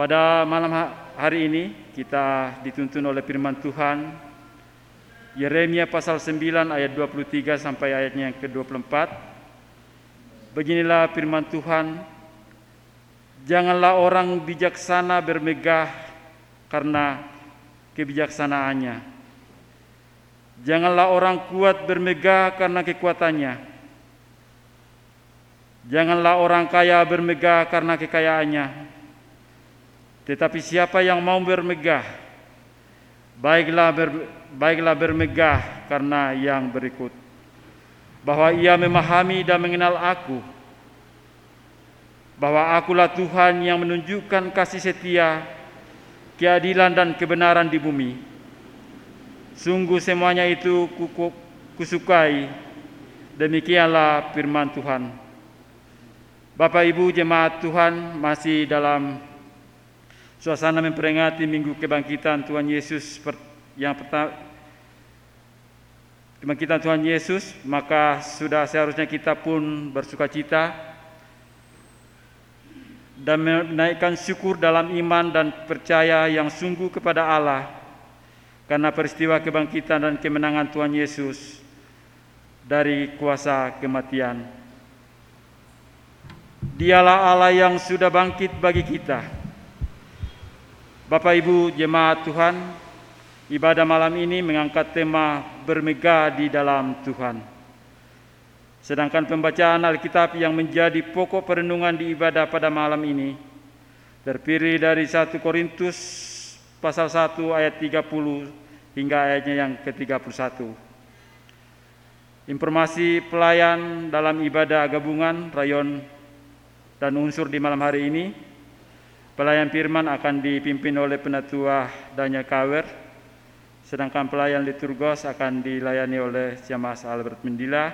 Pada malam hari ini kita dituntun oleh firman Tuhan Yeremia pasal 9 ayat 23 sampai ayatnya yang ke-24. Beginilah firman Tuhan, Janganlah orang bijaksana bermegah karena kebijaksanaannya. Janganlah orang kuat bermegah karena kekuatannya. Janganlah orang kaya bermegah karena kekayaannya. Tetapi siapa yang mau bermegah, baiklah ber, baiklah bermegah karena yang berikut bahwa ia memahami dan mengenal aku bahwa akulah Tuhan yang menunjukkan kasih setia, keadilan dan kebenaran di bumi. Sungguh semuanya itu kusukai. Demikianlah firman Tuhan. Bapak Ibu jemaat Tuhan masih dalam suasana memperingati minggu kebangkitan Tuhan Yesus yang pertama kebangkitan Tuhan Yesus maka sudah seharusnya kita pun bersuka cita dan menaikkan syukur dalam iman dan percaya yang sungguh kepada Allah karena peristiwa kebangkitan dan kemenangan Tuhan Yesus dari kuasa kematian. Dialah Allah yang sudah bangkit bagi kita. Bapak Ibu jemaat Tuhan, ibadah malam ini mengangkat tema bermegah di dalam Tuhan. Sedangkan pembacaan Alkitab yang menjadi pokok perenungan di ibadah pada malam ini terpilih dari 1 Korintus pasal 1 ayat 30 hingga ayatnya yang ke-31. Informasi pelayan dalam ibadah gabungan rayon dan unsur di malam hari ini Pelayan firman akan dipimpin oleh penatua Danya Kawer sedangkan pelayan liturgos akan dilayani oleh Siamas Albert Mendila.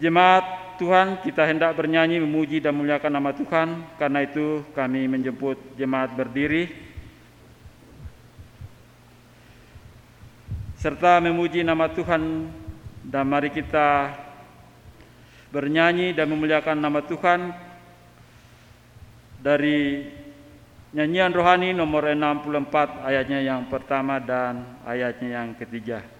Jemaat Tuhan, kita hendak bernyanyi memuji dan memuliakan nama Tuhan. Karena itu kami menjemput jemaat berdiri serta memuji nama Tuhan. Dan mari kita bernyanyi dan memuliakan nama Tuhan dari nyanyian rohani nomor 64 ayatnya yang pertama dan ayatnya yang ketiga.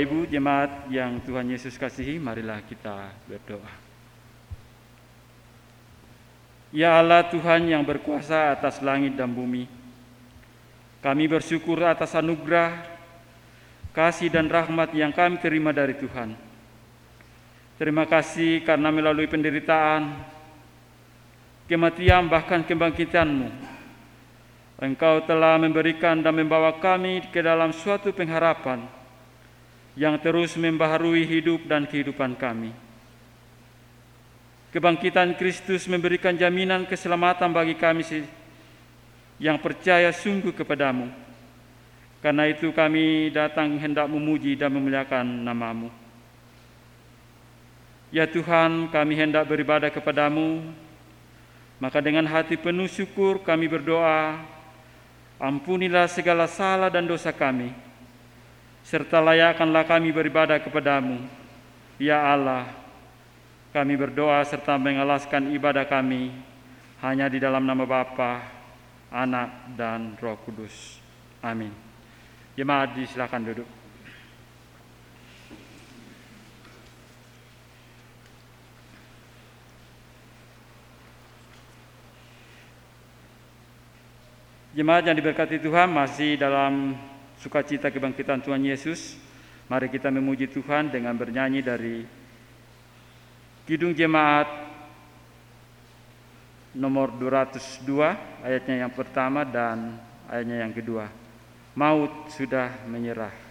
Ibu jemaat yang Tuhan Yesus kasihi, marilah kita berdoa. Ya Allah Tuhan yang berkuasa atas langit dan bumi, kami bersyukur atas anugerah, kasih dan rahmat yang kami terima dari Tuhan. Terima kasih karena melalui penderitaan, kematian bahkan kebangkitanmu, Engkau telah memberikan dan membawa kami ke dalam suatu pengharapan, yang terus membaharui hidup dan kehidupan kami. Kebangkitan Kristus memberikan jaminan keselamatan bagi kami yang percaya sungguh kepadamu. Karena itu kami datang hendak memuji dan memuliakan namamu. Ya Tuhan, kami hendak beribadah kepadamu, maka dengan hati penuh syukur kami berdoa, ampunilah segala salah dan dosa kami, serta layakkanlah kami beribadah kepadamu. Ya Allah, kami berdoa serta mengalaskan ibadah kami hanya di dalam nama Bapa, Anak, dan Roh Kudus. Amin. Jemaat silakan duduk. Jemaat yang diberkati Tuhan masih dalam sukacita kebangkitan Tuhan Yesus, mari kita memuji Tuhan dengan bernyanyi dari Kidung Jemaat nomor 202 ayatnya yang pertama dan ayatnya yang kedua. Maut sudah menyerah.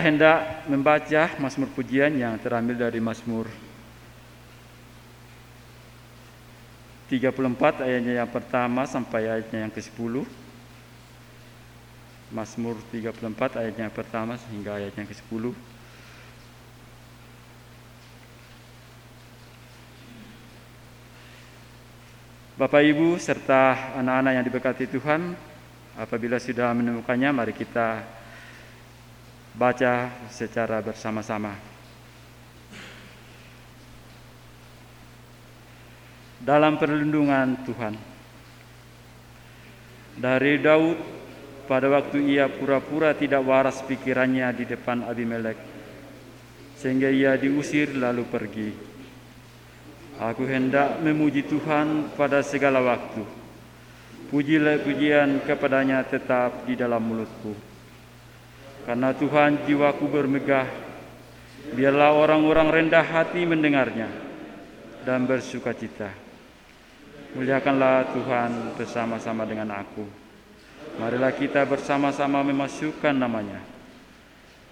Hendak membaca Mazmur pujian yang terambil dari Mazmur 34 ayatnya yang pertama sampai ayatnya yang ke-10. Mazmur 34 ayatnya yang pertama hingga ayatnya yang ke-10. Bapak Ibu serta anak-anak yang diberkati Tuhan, apabila sudah menemukannya mari kita baca secara bersama-sama. Dalam perlindungan Tuhan. Dari Daud pada waktu ia pura-pura tidak waras pikirannya di depan Abimelek sehingga ia diusir lalu pergi. Aku hendak memuji Tuhan pada segala waktu. Pujilah pujian kepadanya tetap di dalam mulutku. Karena Tuhan jiwaku bermegah, biarlah orang-orang rendah hati mendengarnya dan bersuka cita. Muliakanlah Tuhan bersama-sama dengan aku. Marilah kita bersama-sama memasukkan namanya.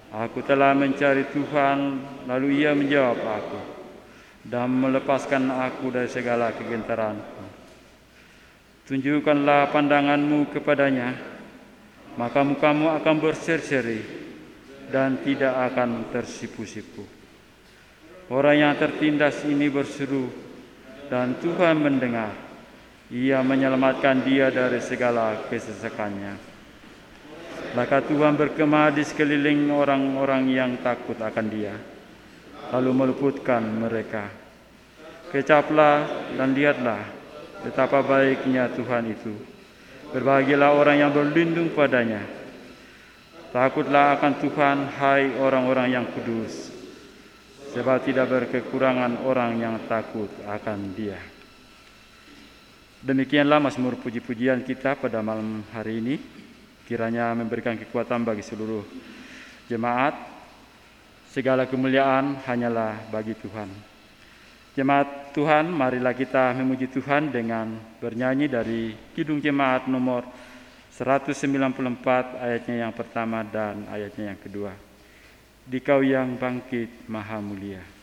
Aku telah mencari Tuhan, lalu ia menjawab aku dan melepaskan aku dari segala kegentaranku. Tunjukkanlah pandanganmu kepadanya, maka mukamu akan berseri-seri dan tidak akan tersipu-sipu. Orang yang tertindas ini berseru dan Tuhan mendengar. Ia menyelamatkan dia dari segala kesesakannya. Maka Tuhan berkemah di sekeliling orang-orang yang takut akan dia, lalu meluputkan mereka. Kecaplah dan lihatlah betapa baiknya Tuhan itu Berbahagialah orang yang berlindung padanya. Takutlah akan Tuhan, hai orang-orang yang kudus, sebab tidak berkekurangan orang yang takut akan Dia. Demikianlah Mazmur puji-pujian kita pada malam hari ini. Kiranya memberikan kekuatan bagi seluruh jemaat. Segala kemuliaan hanyalah bagi Tuhan. Jemaat Tuhan, marilah kita memuji Tuhan dengan bernyanyi dari Kidung Jemaat nomor 194 ayatnya yang pertama dan ayatnya yang kedua. Dikau yang bangkit maha mulia.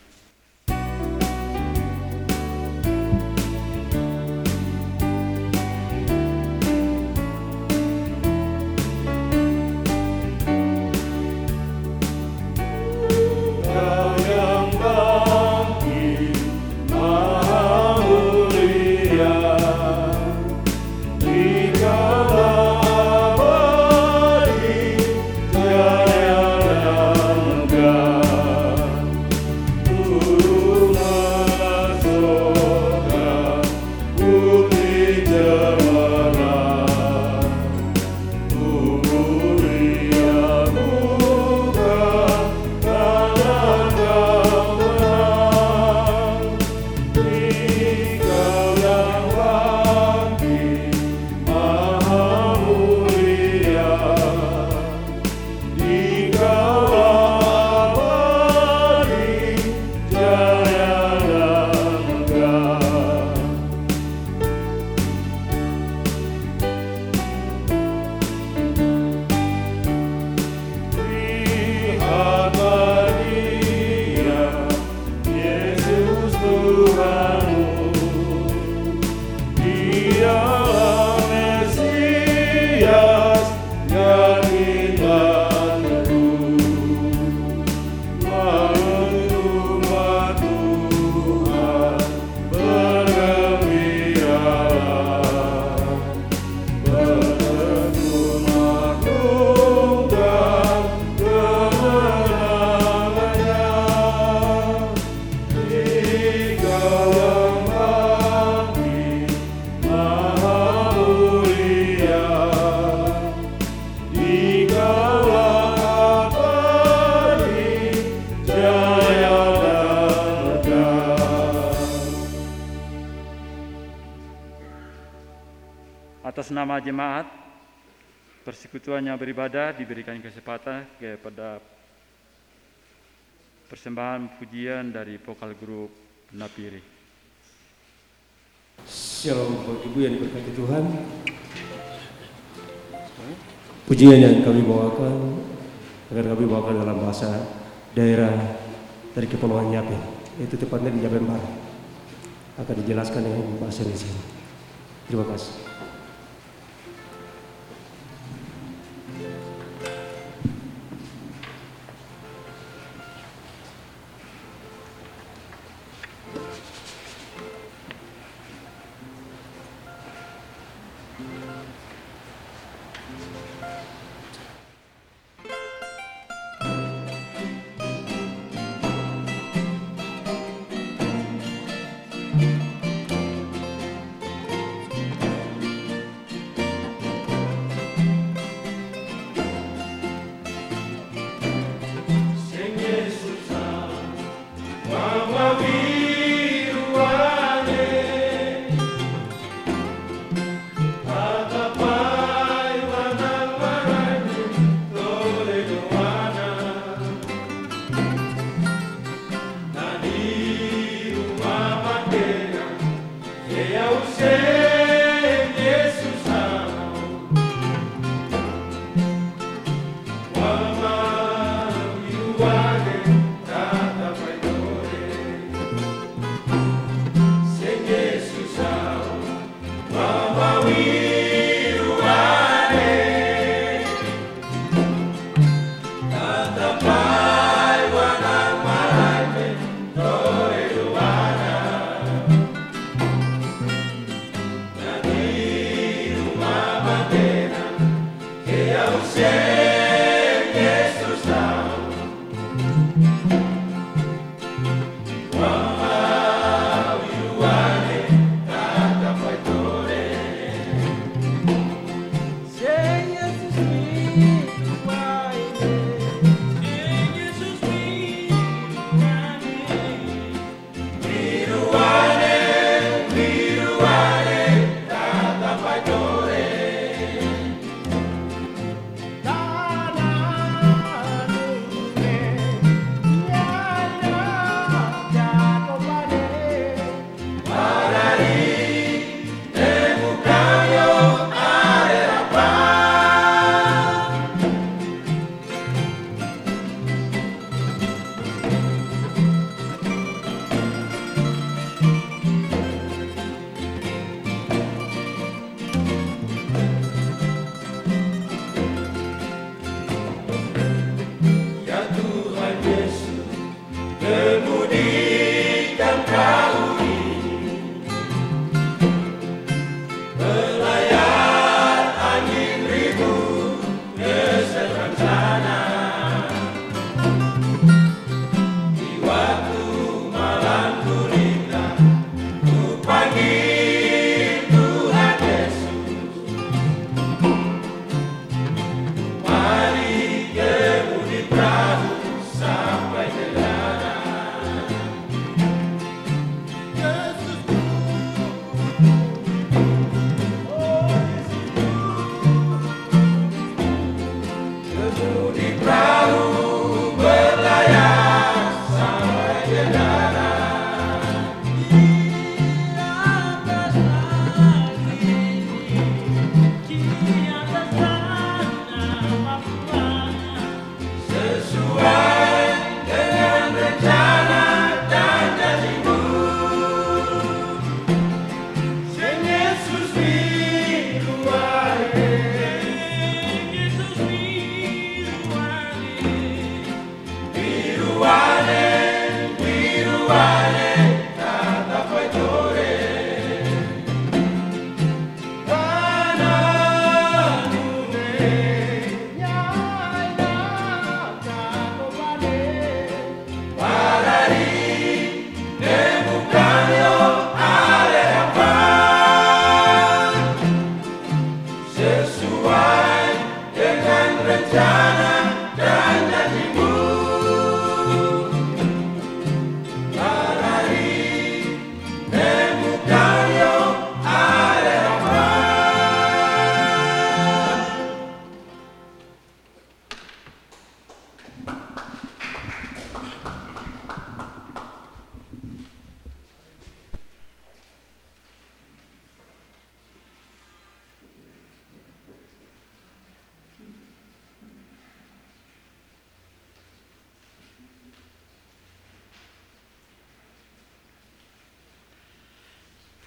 Yang beribadah diberikan kesempatan kepada persembahan pujian dari vokal grup Napiri. Shalom Bapak Ibu yang diberkati Tuhan. Pujian yang kami bawakan akan kami bawakan dalam bahasa daerah dari Kepulauan Yapen, itu tepatnya di Yapen Barat. Akan dijelaskan dengan bahasa Indonesia. Terima kasih.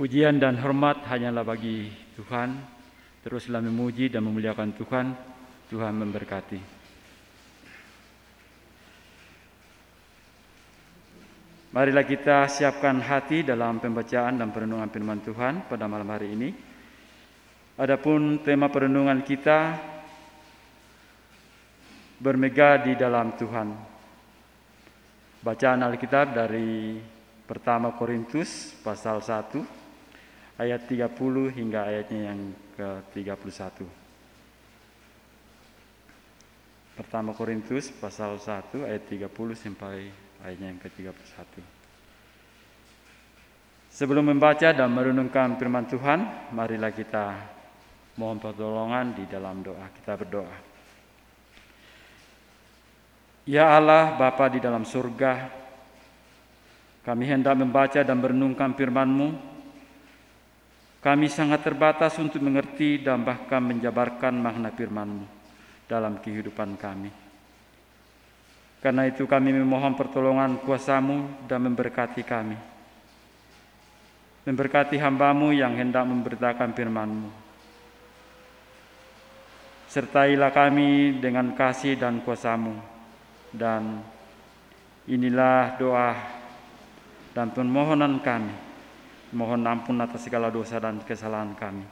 Pujian dan hormat hanyalah bagi Tuhan. Teruslah memuji dan memuliakan Tuhan. Tuhan memberkati. Marilah kita siapkan hati dalam pembacaan dan perenungan firman Tuhan pada malam hari ini. Adapun tema perenungan kita bermegah di dalam Tuhan. Bacaan Alkitab dari pertama Korintus pasal 1 ayat 30 hingga ayatnya yang ke-31. Pertama Korintus pasal 1 ayat 30 sampai ayatnya yang ke-31. Sebelum membaca dan merenungkan firman Tuhan, marilah kita mohon pertolongan di dalam doa. Kita berdoa. Ya Allah, Bapa di dalam surga, kami hendak membaca dan merenungkan firman-Mu kami sangat terbatas untuk mengerti dan bahkan menjabarkan makna firman-Mu dalam kehidupan kami. Karena itu kami memohon pertolongan kuasamu dan memberkati kami. Memberkati hambamu yang hendak memberitakan firman-Mu. Sertailah kami dengan kasih dan kuasamu. Dan inilah doa dan permohonan kami Mohon ampun atas segala dosa dan kesalahan kami.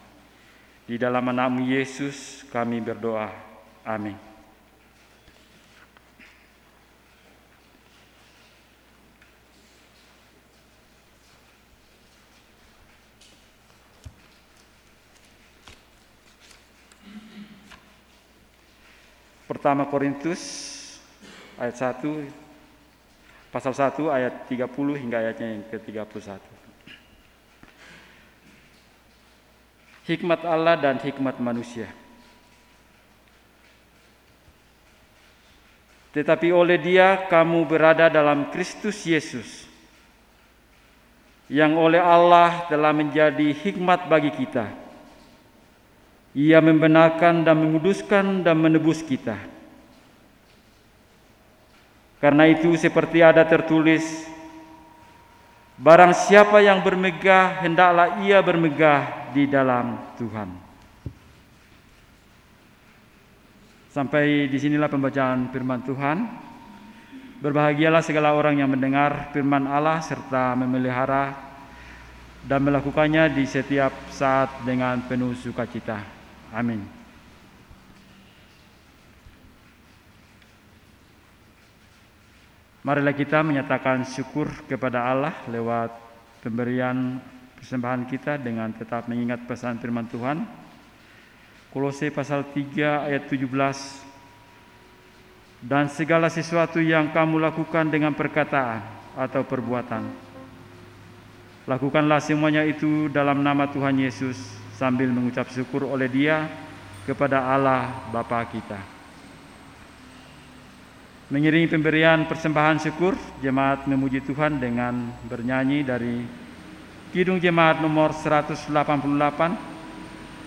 Di dalam anakmu Yesus kami berdoa. Amin. Pertama Korintus ayat 1 pasal 1 ayat 30 hingga ayatnya yang ke-31. Hikmat Allah dan hikmat manusia. Tetapi oleh Dia kamu berada dalam Kristus Yesus, yang oleh Allah telah menjadi hikmat bagi kita. Ia membenarkan dan menguduskan dan menebus kita. Karena itu seperti ada tertulis Barang siapa yang bermegah, hendaklah ia bermegah di dalam Tuhan. Sampai di sinilah pembacaan firman Tuhan. Berbahagialah segala orang yang mendengar firman Allah serta memelihara dan melakukannya di setiap saat dengan penuh sukacita. Amin. Marilah kita menyatakan syukur kepada Allah lewat pemberian persembahan kita dengan tetap mengingat pesan firman Tuhan. Kolose pasal 3 ayat 17 Dan segala sesuatu yang kamu lakukan dengan perkataan atau perbuatan Lakukanlah semuanya itu dalam nama Tuhan Yesus sambil mengucap syukur oleh Dia kepada Allah Bapa kita. Mengiringi pemberian persembahan syukur, jemaat memuji Tuhan dengan bernyanyi dari Kidung Jemaat nomor 188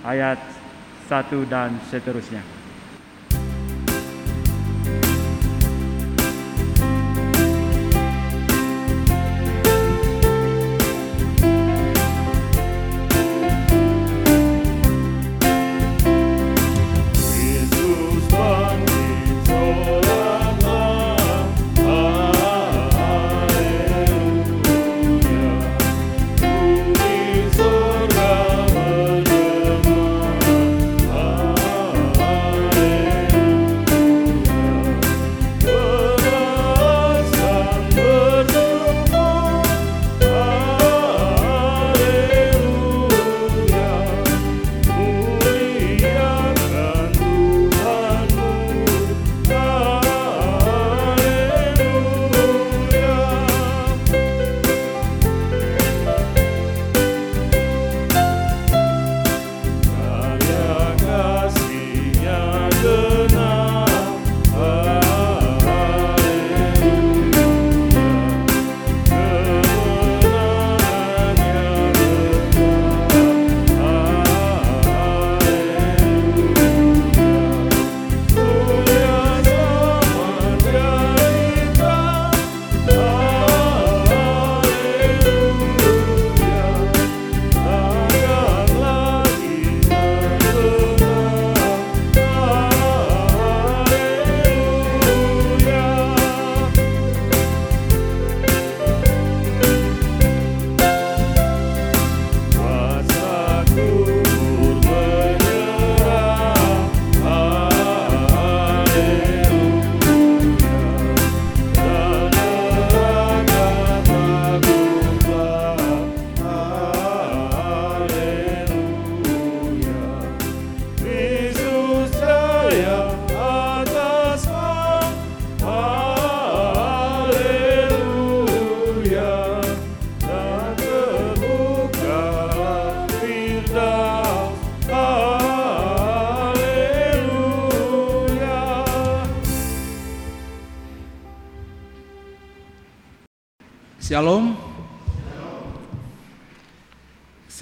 ayat 1 dan seterusnya.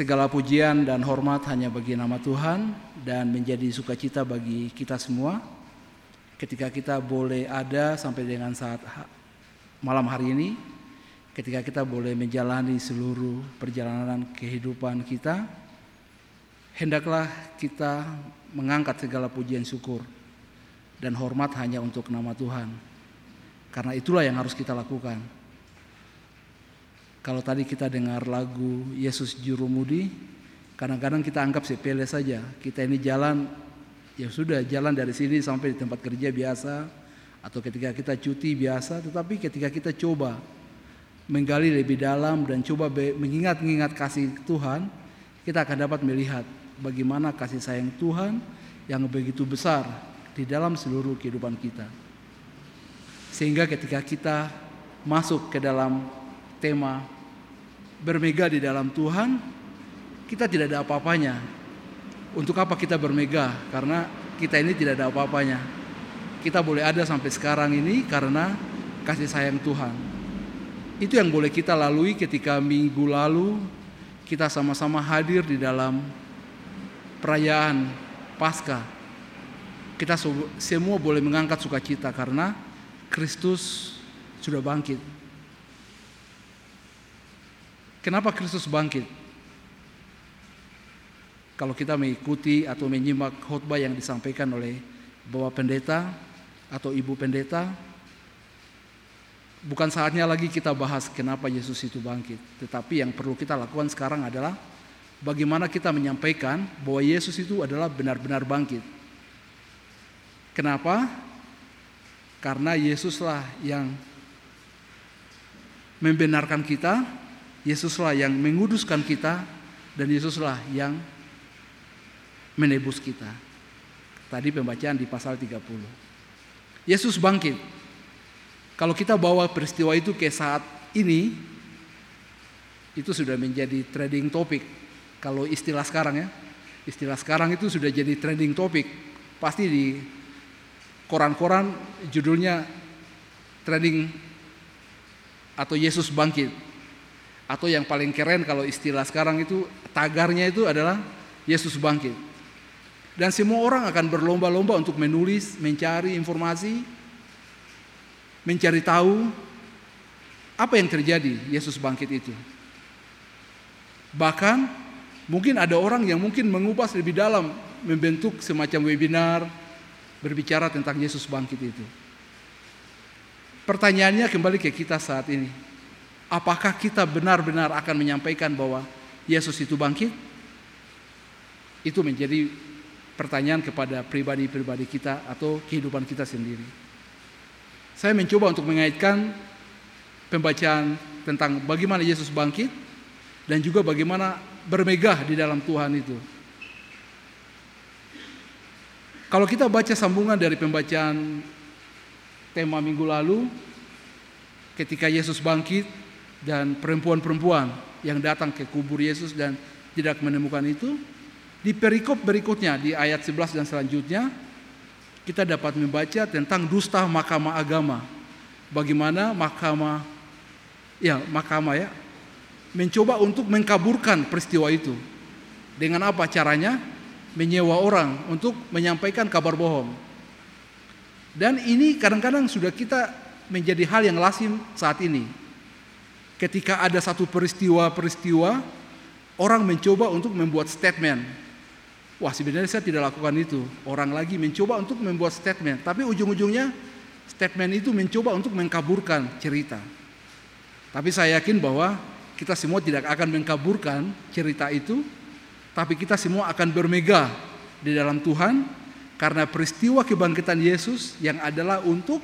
Segala pujian dan hormat hanya bagi nama Tuhan dan menjadi sukacita bagi kita semua. Ketika kita boleh ada sampai dengan saat malam hari ini ketika kita boleh menjalani seluruh perjalanan kehidupan kita hendaklah kita mengangkat segala pujian syukur dan hormat hanya untuk nama Tuhan. Karena itulah yang harus kita lakukan kalau tadi kita dengar lagu Yesus Jurumudi, kadang-kadang kita anggap sepele saja. Kita ini jalan, ya sudah jalan dari sini sampai di tempat kerja biasa, atau ketika kita cuti biasa, tetapi ketika kita coba menggali lebih dalam dan coba mengingat-ingat kasih Tuhan, kita akan dapat melihat bagaimana kasih sayang Tuhan yang begitu besar di dalam seluruh kehidupan kita. Sehingga ketika kita masuk ke dalam tema bermega di dalam Tuhan, kita tidak ada apa-apanya. Untuk apa kita bermega? Karena kita ini tidak ada apa-apanya. Kita boleh ada sampai sekarang ini karena kasih sayang Tuhan. Itu yang boleh kita lalui ketika minggu lalu kita sama-sama hadir di dalam perayaan Paskah. Kita semua boleh mengangkat sukacita karena Kristus sudah bangkit Kenapa Kristus bangkit? Kalau kita mengikuti atau menyimak khotbah yang disampaikan oleh Bapak Pendeta atau Ibu Pendeta, bukan saatnya lagi kita bahas kenapa Yesus itu bangkit. Tetapi yang perlu kita lakukan sekarang adalah bagaimana kita menyampaikan bahwa Yesus itu adalah benar-benar bangkit. Kenapa? Karena Yesuslah yang membenarkan kita Yesuslah yang menguduskan kita dan Yesuslah yang menebus kita. Tadi pembacaan di pasal 30. Yesus bangkit. Kalau kita bawa peristiwa itu ke saat ini, itu sudah menjadi trending topik. Kalau istilah sekarang ya, istilah sekarang itu sudah jadi trending topik. Pasti di koran-koran judulnya trending atau Yesus bangkit. Atau yang paling keren kalau istilah sekarang itu tagarnya itu adalah Yesus bangkit. Dan semua orang akan berlomba-lomba untuk menulis, mencari informasi, mencari tahu apa yang terjadi Yesus bangkit itu. Bahkan mungkin ada orang yang mungkin mengupas lebih dalam membentuk semacam webinar berbicara tentang Yesus bangkit itu. Pertanyaannya kembali ke kita saat ini. Apakah kita benar-benar akan menyampaikan bahwa Yesus itu bangkit? Itu menjadi pertanyaan kepada pribadi-pribadi kita atau kehidupan kita sendiri. Saya mencoba untuk mengaitkan pembacaan tentang bagaimana Yesus bangkit dan juga bagaimana bermegah di dalam Tuhan itu. Kalau kita baca sambungan dari pembacaan tema minggu lalu, ketika Yesus bangkit, dan perempuan-perempuan yang datang ke kubur Yesus dan tidak menemukan itu di perikop berikutnya di ayat 11 dan selanjutnya kita dapat membaca tentang dusta mahkamah agama. Bagaimana mahkamah ya mahkamah ya mencoba untuk mengkaburkan peristiwa itu. Dengan apa caranya? Menyewa orang untuk menyampaikan kabar bohong. Dan ini kadang-kadang sudah kita menjadi hal yang lazim saat ini ketika ada satu peristiwa-peristiwa, orang mencoba untuk membuat statement. Wah sebenarnya saya tidak lakukan itu. Orang lagi mencoba untuk membuat statement. Tapi ujung-ujungnya statement itu mencoba untuk mengkaburkan cerita. Tapi saya yakin bahwa kita semua tidak akan mengkaburkan cerita itu. Tapi kita semua akan bermegah di dalam Tuhan. Karena peristiwa kebangkitan Yesus yang adalah untuk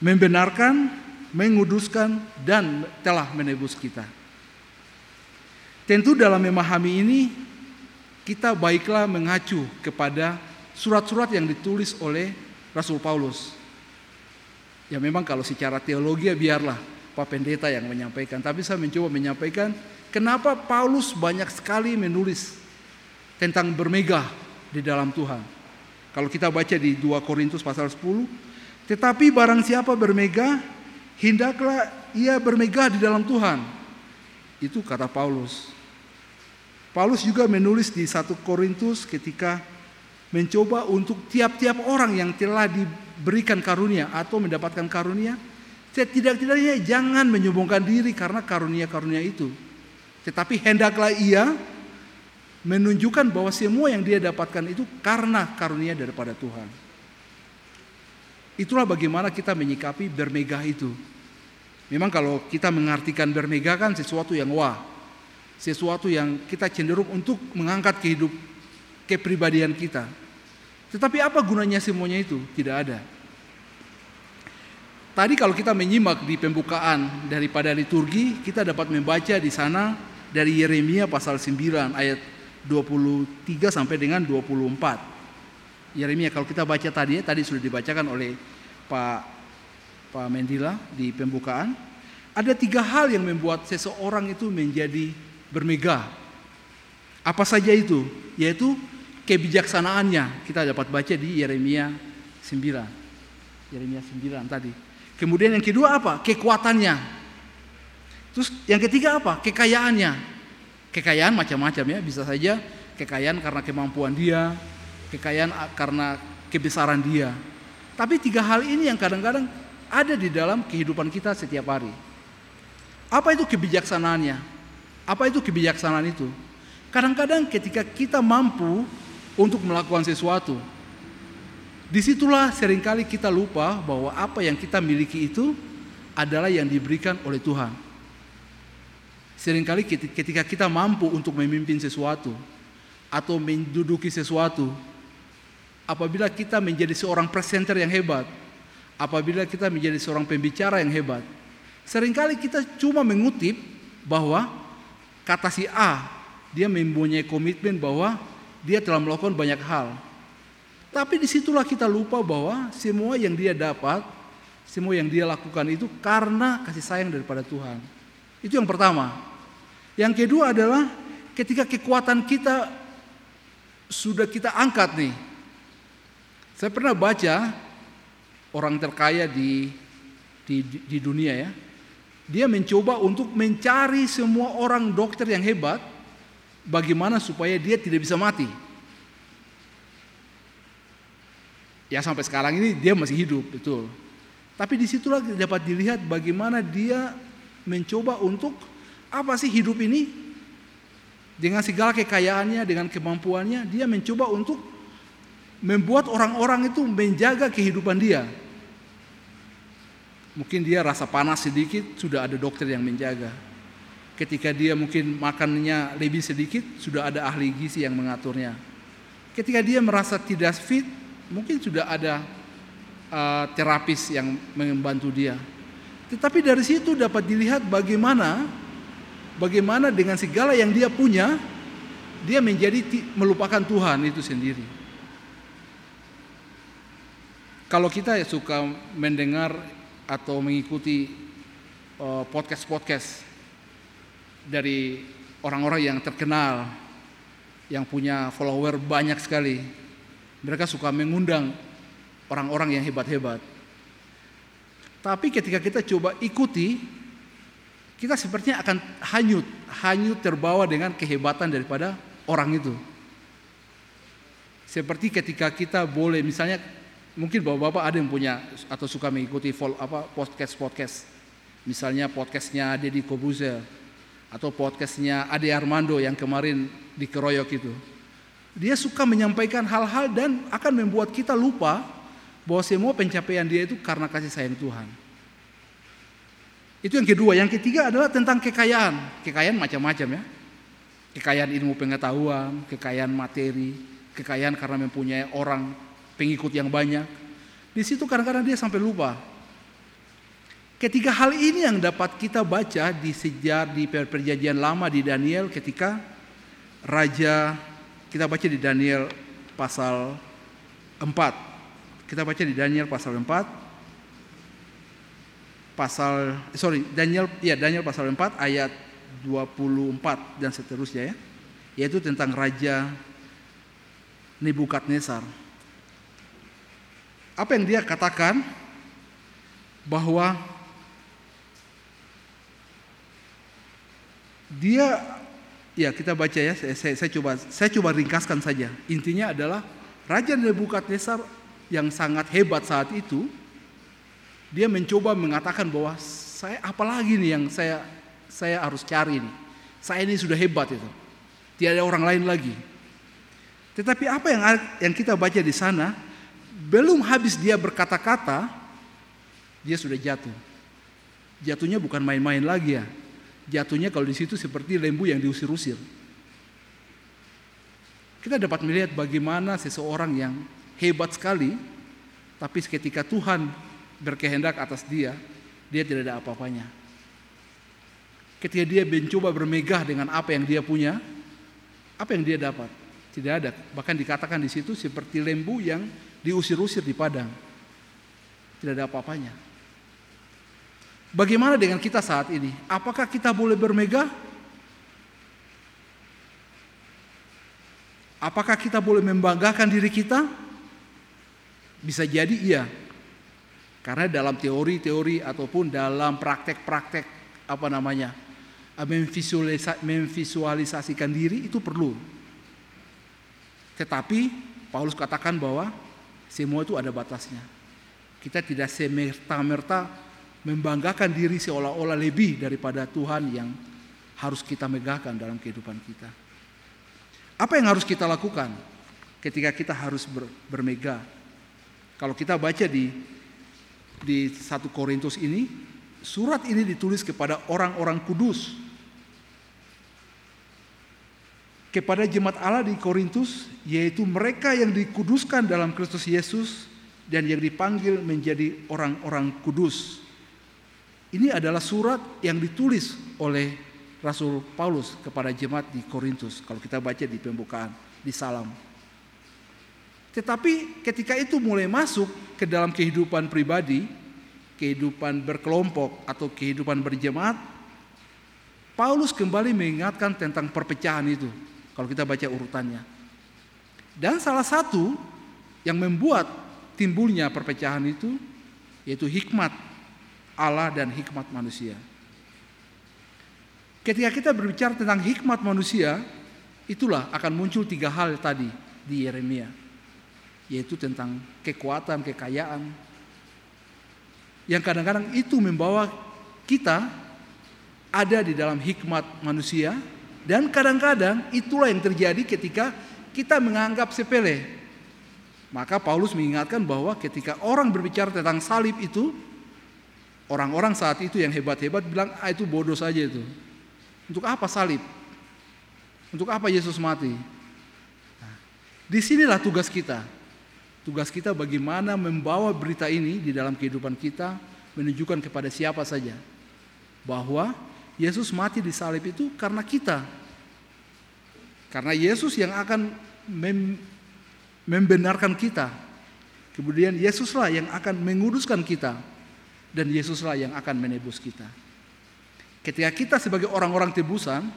membenarkan, menguduskan, dan telah menebus kita. Tentu dalam memahami ini, kita baiklah mengacu kepada surat-surat yang ditulis oleh Rasul Paulus. Ya memang kalau secara teologi ya biarlah Pak Pendeta yang menyampaikan. Tapi saya mencoba menyampaikan kenapa Paulus banyak sekali menulis tentang bermegah di dalam Tuhan. Kalau kita baca di 2 Korintus pasal 10, tetapi barang siapa bermegah, hendaklah ia bermegah di dalam Tuhan. Itu kata Paulus. Paulus juga menulis di 1 Korintus ketika mencoba untuk tiap-tiap orang yang telah diberikan karunia atau mendapatkan karunia, setidak-tidaknya jangan menyombongkan diri karena karunia-karunia itu. Tetapi hendaklah ia menunjukkan bahwa semua yang dia dapatkan itu karena karunia daripada Tuhan. Itulah bagaimana kita menyikapi bermegah itu. Memang kalau kita mengartikan bermegah kan sesuatu yang wah, sesuatu yang kita cenderung untuk mengangkat kehidup kepribadian kita. Tetapi apa gunanya semuanya itu? Tidak ada. Tadi kalau kita menyimak di pembukaan daripada liturgi, kita dapat membaca di sana dari Yeremia pasal 9 ayat 23 sampai dengan 24. Yeremia kalau kita baca tadi tadi sudah dibacakan oleh Pak Pak Mendila di pembukaan. Ada tiga hal yang membuat seseorang itu menjadi bermegah. Apa saja itu? Yaitu kebijaksanaannya. Kita dapat baca di Yeremia 9. Yeremia 9 tadi. Kemudian yang kedua apa? Kekuatannya. Terus yang ketiga apa? Kekayaannya. Kekayaan macam-macam ya, bisa saja kekayaan karena kemampuan dia, kekayaan karena kebesaran dia. Tapi tiga hal ini yang kadang-kadang ada di dalam kehidupan kita setiap hari. Apa itu kebijaksanaannya? Apa itu kebijaksanaan itu? Kadang-kadang ketika kita mampu untuk melakukan sesuatu, di situlah sering kali kita lupa bahwa apa yang kita miliki itu adalah yang diberikan oleh Tuhan. Seringkali ketika kita mampu untuk memimpin sesuatu atau menduduki sesuatu, apabila kita menjadi seorang presenter yang hebat, apabila kita menjadi seorang pembicara yang hebat, sering kali kita cuma mengutip bahwa kata si A, dia mempunyai komitmen bahwa dia telah melakukan banyak hal. Tapi di situlah kita lupa bahwa semua yang dia dapat, semua yang dia lakukan itu karena kasih sayang daripada Tuhan. Itu yang pertama. Yang kedua adalah ketika kekuatan kita sudah kita angkat nih. Saya pernah baca orang terkaya di di, di dunia ya, dia mencoba untuk mencari semua orang dokter yang hebat, bagaimana supaya dia tidak bisa mati. Ya sampai sekarang ini dia masih hidup, betul. Tapi di situlah dapat dilihat bagaimana dia mencoba untuk apa sih hidup ini dengan segala kekayaannya, dengan kemampuannya, dia mencoba untuk membuat orang-orang itu menjaga kehidupan dia. Mungkin dia rasa panas sedikit, sudah ada dokter yang menjaga. Ketika dia mungkin makannya lebih sedikit, sudah ada ahli gizi yang mengaturnya. Ketika dia merasa tidak fit, mungkin sudah ada uh, terapis yang membantu dia. Tetapi dari situ dapat dilihat bagaimana bagaimana dengan segala yang dia punya, dia menjadi melupakan Tuhan itu sendiri. Kalau kita suka mendengar atau mengikuti uh, podcast-podcast dari orang-orang yang terkenal, yang punya follower banyak sekali. Mereka suka mengundang orang-orang yang hebat-hebat. Tapi ketika kita coba ikuti, kita sepertinya akan hanyut, hanyut terbawa dengan kehebatan daripada orang itu. Seperti ketika kita boleh misalnya mungkin bapak-bapak ada yang punya atau suka mengikuti apa podcast podcast misalnya podcastnya Deddy Kobuzer atau podcastnya Ade Armando yang kemarin dikeroyok itu. Dia suka menyampaikan hal-hal dan akan membuat kita lupa bahwa semua pencapaian dia itu karena kasih sayang Tuhan. Itu yang kedua. Yang ketiga adalah tentang kekayaan. Kekayaan macam-macam ya. Kekayaan ilmu pengetahuan kekayaan materi kekayaan karena mempunyai orang pengikut yang banyak. Di situ kadang-kadang dia sampai lupa. Ketiga hal ini yang dapat kita baca di sejarah di perjanjian lama di Daniel ketika raja kita baca di Daniel pasal 4. Kita baca di Daniel pasal 4 pasal sorry Daniel ya Daniel pasal 4 ayat 24 dan seterusnya ya yaitu tentang raja Nebukadnezar apa yang dia katakan? Bahwa dia ya kita baca ya saya, saya, saya coba saya coba ringkaskan saja. Intinya adalah raja Nebukadnezar yang sangat hebat saat itu dia mencoba mengatakan bahwa saya apalagi nih yang saya saya harus cari nih? Saya ini sudah hebat itu. Tidak ada orang lain lagi. Tetapi apa yang yang kita baca di sana? Belum habis dia berkata-kata dia sudah jatuh jatuhnya bukan main-main lagi ya jatuhnya kalau di situ seperti lembu yang diusir-usir kita dapat melihat bagaimana seseorang yang hebat sekali, tapi ketika Tuhan berkehendak atas dia, dia tidak ada apa-apanya. Ketika dia mencoba bermegah dengan apa yang dia punya, apa yang dia dapat? Tidak ada. Bahkan dikatakan di situ seperti lembu yang diusir-usir di padang. Tidak ada apa-apanya. Bagaimana dengan kita saat ini? Apakah kita boleh bermegah? Apakah kita boleh membanggakan diri kita? Bisa jadi iya. Karena dalam teori-teori ataupun dalam praktek-praktek apa namanya memvisualisasikan diri itu perlu. Tetapi Paulus katakan bahwa semua itu ada batasnya. Kita tidak semerta-merta membanggakan diri seolah-olah lebih daripada Tuhan yang harus kita megahkan dalam kehidupan kita. Apa yang harus kita lakukan ketika kita harus ber, bermega? Kalau kita baca di di satu Korintus ini, surat ini ditulis kepada orang-orang kudus. Kepada jemaat Allah di Korintus, yaitu mereka yang dikuduskan dalam Kristus Yesus dan yang dipanggil menjadi orang-orang kudus. Ini adalah surat yang ditulis oleh Rasul Paulus kepada jemaat di Korintus kalau kita baca di pembukaan di salam. Tetapi ketika itu mulai masuk ke dalam kehidupan pribadi, kehidupan berkelompok atau kehidupan berjemaat, Paulus kembali mengingatkan tentang perpecahan itu kalau kita baca urutannya. Dan salah satu yang membuat timbulnya perpecahan itu yaitu hikmat Allah dan hikmat manusia. Ketika kita berbicara tentang hikmat manusia, itulah akan muncul tiga hal tadi di Yeremia, yaitu tentang kekuatan, kekayaan, yang kadang-kadang itu membawa kita ada di dalam hikmat manusia, dan kadang-kadang itulah yang terjadi ketika kita menganggap sepele. Maka Paulus mengingatkan bahwa ketika orang berbicara tentang salib itu, orang-orang saat itu yang hebat-hebat bilang, ah itu bodoh saja itu. Untuk apa salib? Untuk apa Yesus mati? Nah, di sinilah tugas kita. Tugas kita bagaimana membawa berita ini di dalam kehidupan kita, menunjukkan kepada siapa saja bahwa Yesus mati di salib itu karena kita. Karena Yesus yang akan mem membenarkan kita. Kemudian Yesuslah yang akan menguduskan kita dan Yesuslah yang akan menebus kita. Ketika kita sebagai orang-orang tebusan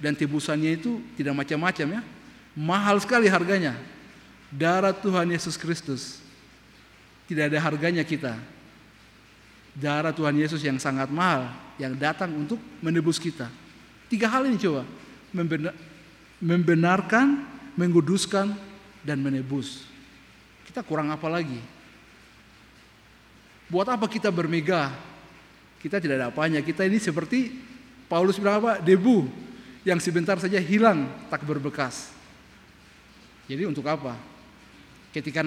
dan tebusannya itu tidak macam-macam ya, mahal sekali harganya. Darah Tuhan Yesus Kristus tidak ada harganya kita. Darah Tuhan Yesus yang sangat mahal yang datang untuk menebus kita. Tiga hal ini coba membenarkan, menguduskan, dan menebus. Kita kurang apa lagi? Buat apa kita bermegah kita tidak ada apanya. Kita ini seperti Paulus bilang apa? Debu yang sebentar saja hilang tak berbekas. Jadi untuk apa? Ketika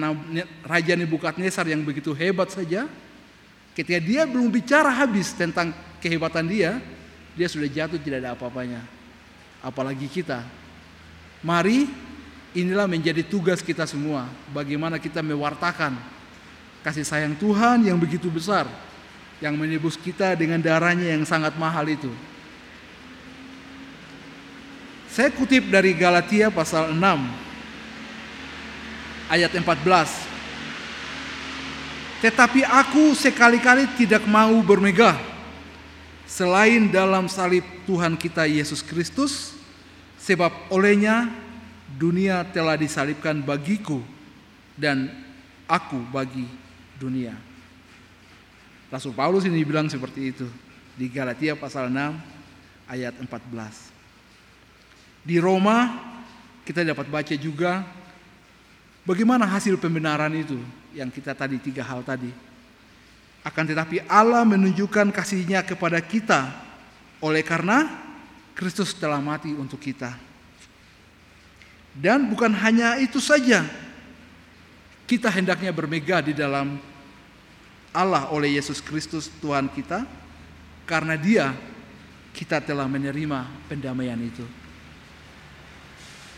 Raja Nebukadnezar yang begitu hebat saja, ketika dia belum bicara habis tentang kehebatan dia, dia sudah jatuh tidak ada apa-apanya. Apalagi kita. Mari inilah menjadi tugas kita semua. Bagaimana kita mewartakan kasih sayang Tuhan yang begitu besar yang menebus kita dengan darahnya yang sangat mahal itu. Saya kutip dari Galatia pasal 6 ayat 14. Tetapi aku sekali-kali tidak mau bermegah selain dalam salib Tuhan kita Yesus Kristus sebab olehnya dunia telah disalibkan bagiku dan aku bagi dunia. Rasul Paulus ini bilang seperti itu di Galatia pasal 6 ayat 14. Di Roma kita dapat baca juga bagaimana hasil pembenaran itu yang kita tadi tiga hal tadi. Akan tetapi Allah menunjukkan kasihnya kepada kita oleh karena Kristus telah mati untuk kita. Dan bukan hanya itu saja, kita hendaknya bermegah di dalam Allah oleh Yesus Kristus Tuhan kita, karena Dia kita telah menerima pendamaian itu.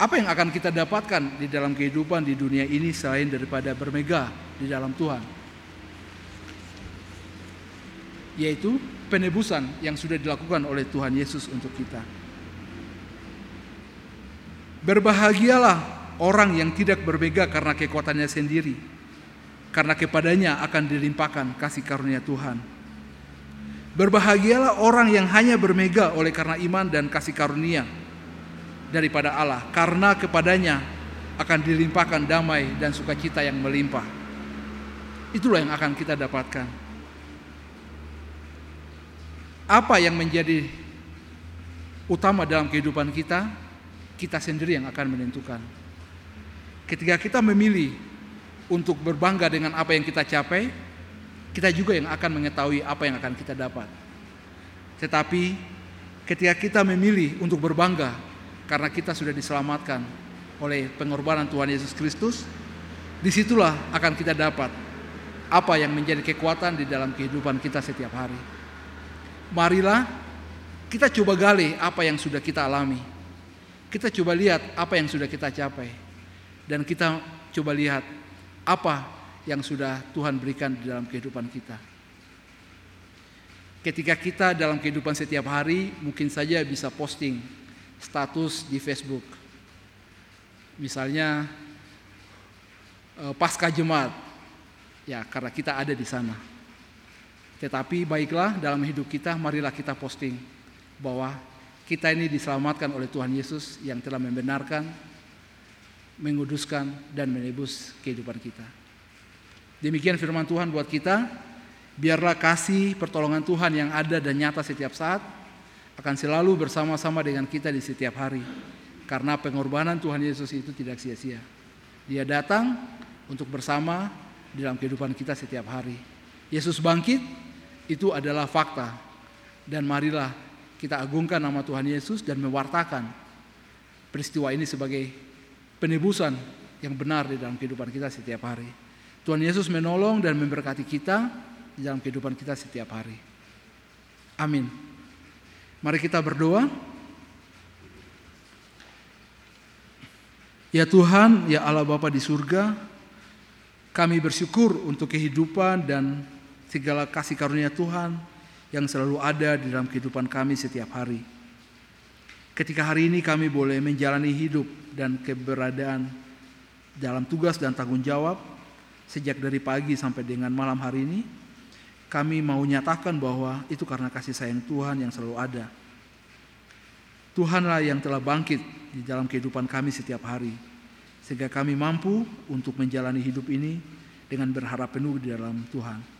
Apa yang akan kita dapatkan di dalam kehidupan di dunia ini selain daripada bermegah di dalam Tuhan? Yaitu penebusan yang sudah dilakukan oleh Tuhan Yesus untuk kita. Berbahagialah orang yang tidak berbega karena kekuatannya sendiri, karena kepadanya akan dilimpahkan kasih karunia Tuhan. Berbahagialah orang yang hanya bermega oleh karena iman dan kasih karunia daripada Allah, karena kepadanya akan dilimpahkan damai dan sukacita yang melimpah. Itulah yang akan kita dapatkan. Apa yang menjadi utama dalam kehidupan kita? kita sendiri yang akan menentukan. Ketika kita memilih untuk berbangga dengan apa yang kita capai, kita juga yang akan mengetahui apa yang akan kita dapat. Tetapi ketika kita memilih untuk berbangga karena kita sudah diselamatkan oleh pengorbanan Tuhan Yesus Kristus, di situlah akan kita dapat apa yang menjadi kekuatan di dalam kehidupan kita setiap hari. Marilah kita coba gali apa yang sudah kita alami kita coba lihat apa yang sudah kita capai dan kita coba lihat apa yang sudah Tuhan berikan di dalam kehidupan kita. Ketika kita dalam kehidupan setiap hari mungkin saja bisa posting status di Facebook. Misalnya eh, pasca jemaat. Ya, karena kita ada di sana. Tetapi baiklah dalam hidup kita marilah kita posting bahwa kita ini diselamatkan oleh Tuhan Yesus yang telah membenarkan, menguduskan, dan menebus kehidupan kita. Demikian firman Tuhan buat kita. Biarlah kasih pertolongan Tuhan yang ada dan nyata setiap saat akan selalu bersama-sama dengan kita di setiap hari. Karena pengorbanan Tuhan Yesus itu tidak sia-sia. Dia datang untuk bersama dalam kehidupan kita setiap hari. Yesus bangkit itu adalah fakta. Dan marilah kita agungkan nama Tuhan Yesus dan mewartakan peristiwa ini sebagai penebusan yang benar di dalam kehidupan kita setiap hari. Tuhan Yesus menolong dan memberkati kita di dalam kehidupan kita setiap hari. Amin. Mari kita berdoa. Ya Tuhan, ya Allah Bapa di surga, kami bersyukur untuk kehidupan dan segala kasih karunia Tuhan yang selalu ada di dalam kehidupan kami setiap hari. Ketika hari ini kami boleh menjalani hidup dan keberadaan dalam tugas dan tanggung jawab sejak dari pagi sampai dengan malam hari ini, kami mau nyatakan bahwa itu karena kasih sayang Tuhan yang selalu ada. Tuhanlah yang telah bangkit di dalam kehidupan kami setiap hari, sehingga kami mampu untuk menjalani hidup ini dengan berharap penuh di dalam Tuhan.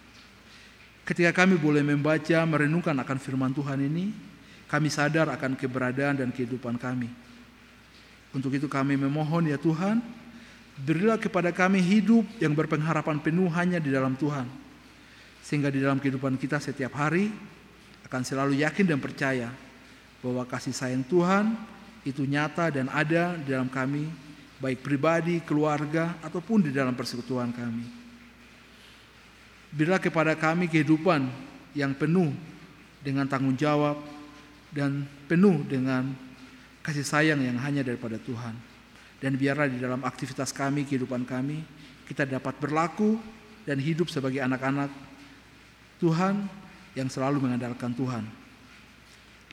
Ketika kami boleh membaca, merenungkan akan firman Tuhan ini, kami sadar akan keberadaan dan kehidupan kami. Untuk itu kami memohon ya Tuhan, berilah kepada kami hidup yang berpengharapan penuh hanya di dalam Tuhan. Sehingga di dalam kehidupan kita setiap hari akan selalu yakin dan percaya bahwa kasih sayang Tuhan itu nyata dan ada di dalam kami, baik pribadi, keluarga, ataupun di dalam persekutuan kami. Berilah kepada kami kehidupan yang penuh dengan tanggung jawab dan penuh dengan kasih sayang yang hanya daripada Tuhan. Dan biarlah di dalam aktivitas kami, kehidupan kami, kita dapat berlaku dan hidup sebagai anak-anak Tuhan yang selalu mengandalkan Tuhan.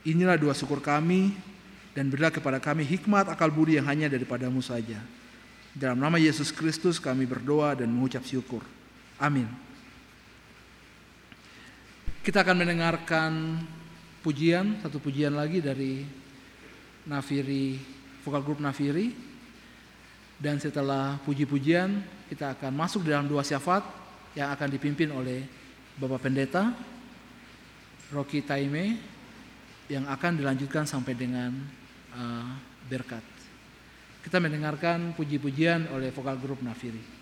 Inilah doa syukur kami dan berilah kepada kami hikmat akal budi yang hanya daripadamu saja. Dalam nama Yesus Kristus kami berdoa dan mengucap syukur. Amin. Kita akan mendengarkan pujian, satu pujian lagi dari Nafiri, vokal grup Nafiri. Dan setelah puji-pujian, kita akan masuk dalam dua syafat yang akan dipimpin oleh Bapak Pendeta Rocky Taime yang akan dilanjutkan sampai dengan uh, berkat. Kita mendengarkan puji-pujian oleh vokal grup Nafiri.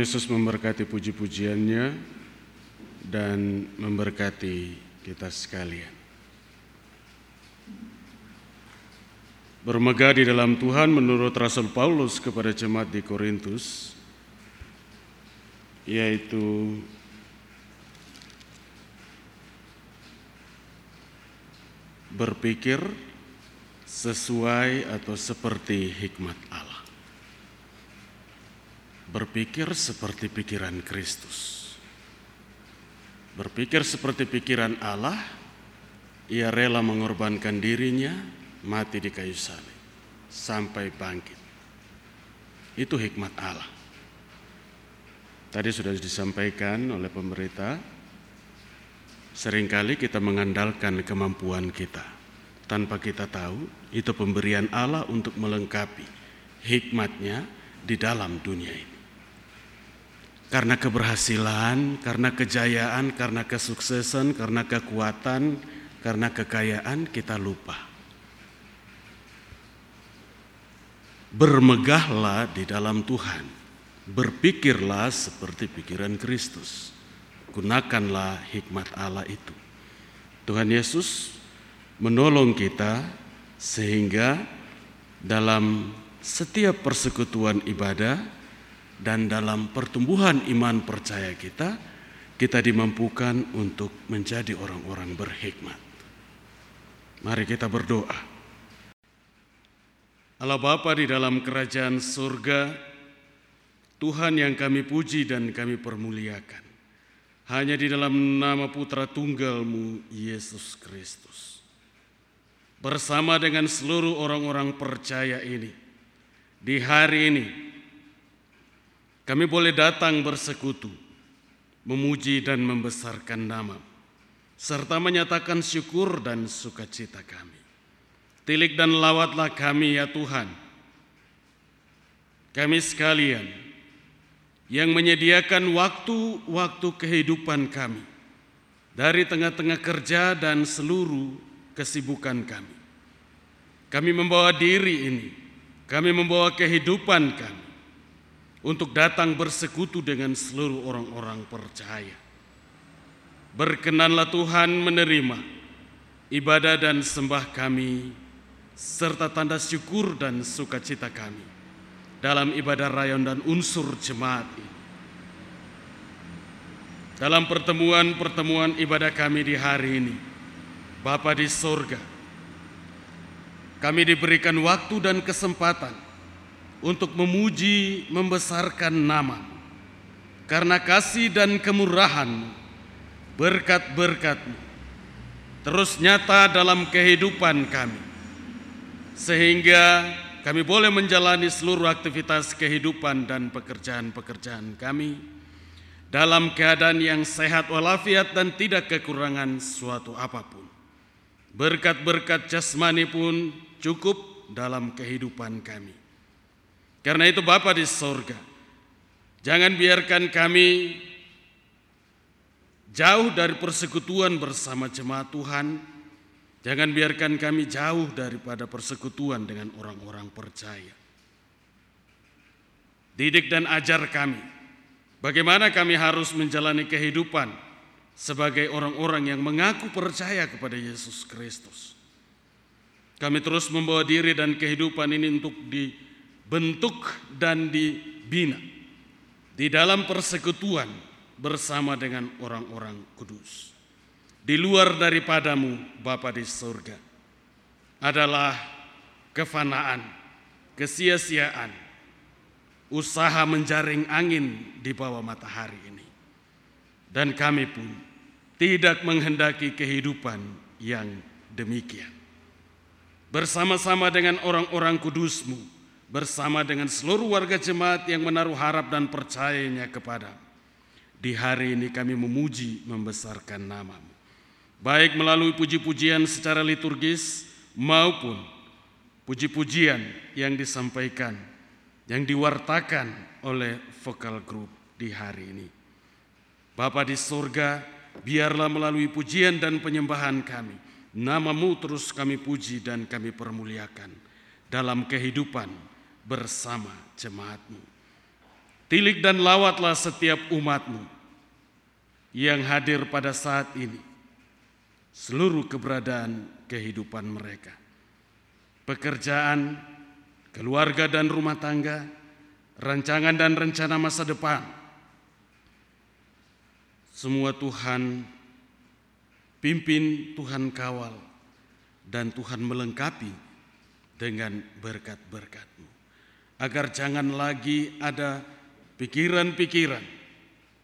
Yesus memberkati puji-pujiannya dan memberkati kita sekalian. Bermegah di dalam Tuhan menurut Rasul Paulus kepada jemaat di Korintus, yaitu berpikir sesuai atau seperti hikmat Allah berpikir seperti pikiran Kristus. Berpikir seperti pikiran Allah, ia rela mengorbankan dirinya mati di kayu salib sampai bangkit. Itu hikmat Allah. Tadi sudah disampaikan oleh pemerintah, sering kali kita mengandalkan kemampuan kita tanpa kita tahu itu pemberian Allah untuk melengkapi hikmatnya di dalam dunia ini. Karena keberhasilan, karena kejayaan, karena kesuksesan, karena kekuatan, karena kekayaan kita lupa. Bermegahlah di dalam Tuhan. Berpikirlah seperti pikiran Kristus. Gunakanlah hikmat Allah itu. Tuhan Yesus menolong kita sehingga dalam setiap persekutuan ibadah dan dalam pertumbuhan iman percaya kita, kita dimampukan untuk menjadi orang-orang berhikmat. Mari kita berdoa. Allah Bapa di dalam kerajaan surga, Tuhan yang kami puji dan kami permuliakan. Hanya di dalam nama putra tunggalmu, Yesus Kristus. Bersama dengan seluruh orang-orang percaya ini, di hari ini, kami boleh datang bersekutu, memuji dan membesarkan nama, serta menyatakan syukur dan sukacita kami. Tilik dan lawatlah kami ya Tuhan. Kami sekalian yang menyediakan waktu-waktu kehidupan kami dari tengah-tengah kerja dan seluruh kesibukan kami. Kami membawa diri ini, kami membawa kehidupan kami untuk datang bersekutu dengan seluruh orang-orang percaya. Berkenanlah Tuhan menerima ibadah dan sembah kami serta tanda syukur dan sukacita kami dalam ibadah rayon dan unsur jemaat ini. Dalam pertemuan-pertemuan ibadah kami di hari ini, Bapa di sorga, kami diberikan waktu dan kesempatan untuk memuji, membesarkan nama, karena kasih dan kemurahan, berkat-berkatmu, terus nyata dalam kehidupan kami sehingga kami boleh menjalani seluruh aktivitas kehidupan dan pekerjaan-pekerjaan kami dalam keadaan yang sehat walafiat dan tidak kekurangan suatu apa pun. Berkat-berkat jasmani pun cukup dalam kehidupan kami. Karena itu Bapa di sorga, jangan biarkan kami jauh dari persekutuan bersama jemaat Tuhan, Jangan biarkan kami jauh daripada persekutuan dengan orang-orang percaya. Didik dan ajar kami bagaimana kami harus menjalani kehidupan sebagai orang-orang yang mengaku percaya kepada Yesus Kristus. Kami terus membawa diri dan kehidupan ini untuk dibentuk dan dibina di dalam persekutuan bersama dengan orang-orang kudus di luar daripadamu Bapa di surga adalah kefanaan, kesia-siaan, usaha menjaring angin di bawah matahari ini. Dan kami pun tidak menghendaki kehidupan yang demikian. Bersama-sama dengan orang-orang kudusmu, bersama dengan seluruh warga jemaat yang menaruh harap dan percayanya kepada di hari ini kami memuji membesarkan namamu baik melalui puji-pujian secara liturgis maupun puji-pujian yang disampaikan, yang diwartakan oleh vokal group di hari ini. Bapa di surga, biarlah melalui pujian dan penyembahan kami, namamu terus kami puji dan kami permuliakan dalam kehidupan bersama jemaatmu. Tilik dan lawatlah setiap umatmu yang hadir pada saat ini seluruh keberadaan kehidupan mereka. Pekerjaan, keluarga dan rumah tangga, rancangan dan rencana masa depan. Semua Tuhan pimpin, Tuhan kawal, dan Tuhan melengkapi dengan berkat-berkatmu. Agar jangan lagi ada pikiran-pikiran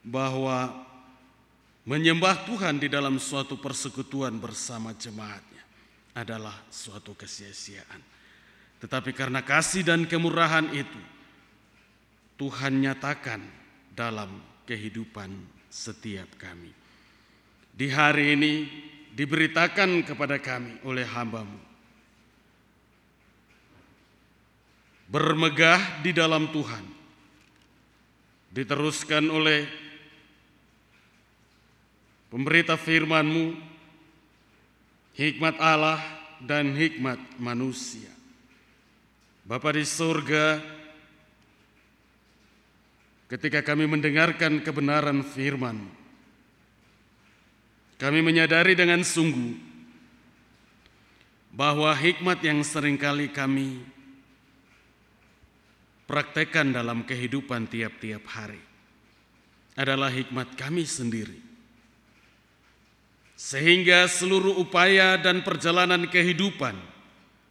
bahwa Menyembah Tuhan di dalam suatu persekutuan bersama jemaatnya adalah suatu kesia-siaan. Tetapi karena kasih dan kemurahan itu, Tuhan nyatakan dalam kehidupan setiap kami. Di hari ini diberitakan kepada kami oleh hambamu. Bermegah di dalam Tuhan. diteruskan oleh pemberita firman-Mu, hikmat Allah dan hikmat manusia. Bapa di surga, ketika kami mendengarkan kebenaran firman, kami menyadari dengan sungguh bahwa hikmat yang sering kali kami praktekkan dalam kehidupan tiap-tiap hari adalah hikmat kami sendiri. Sehingga seluruh upaya dan perjalanan kehidupan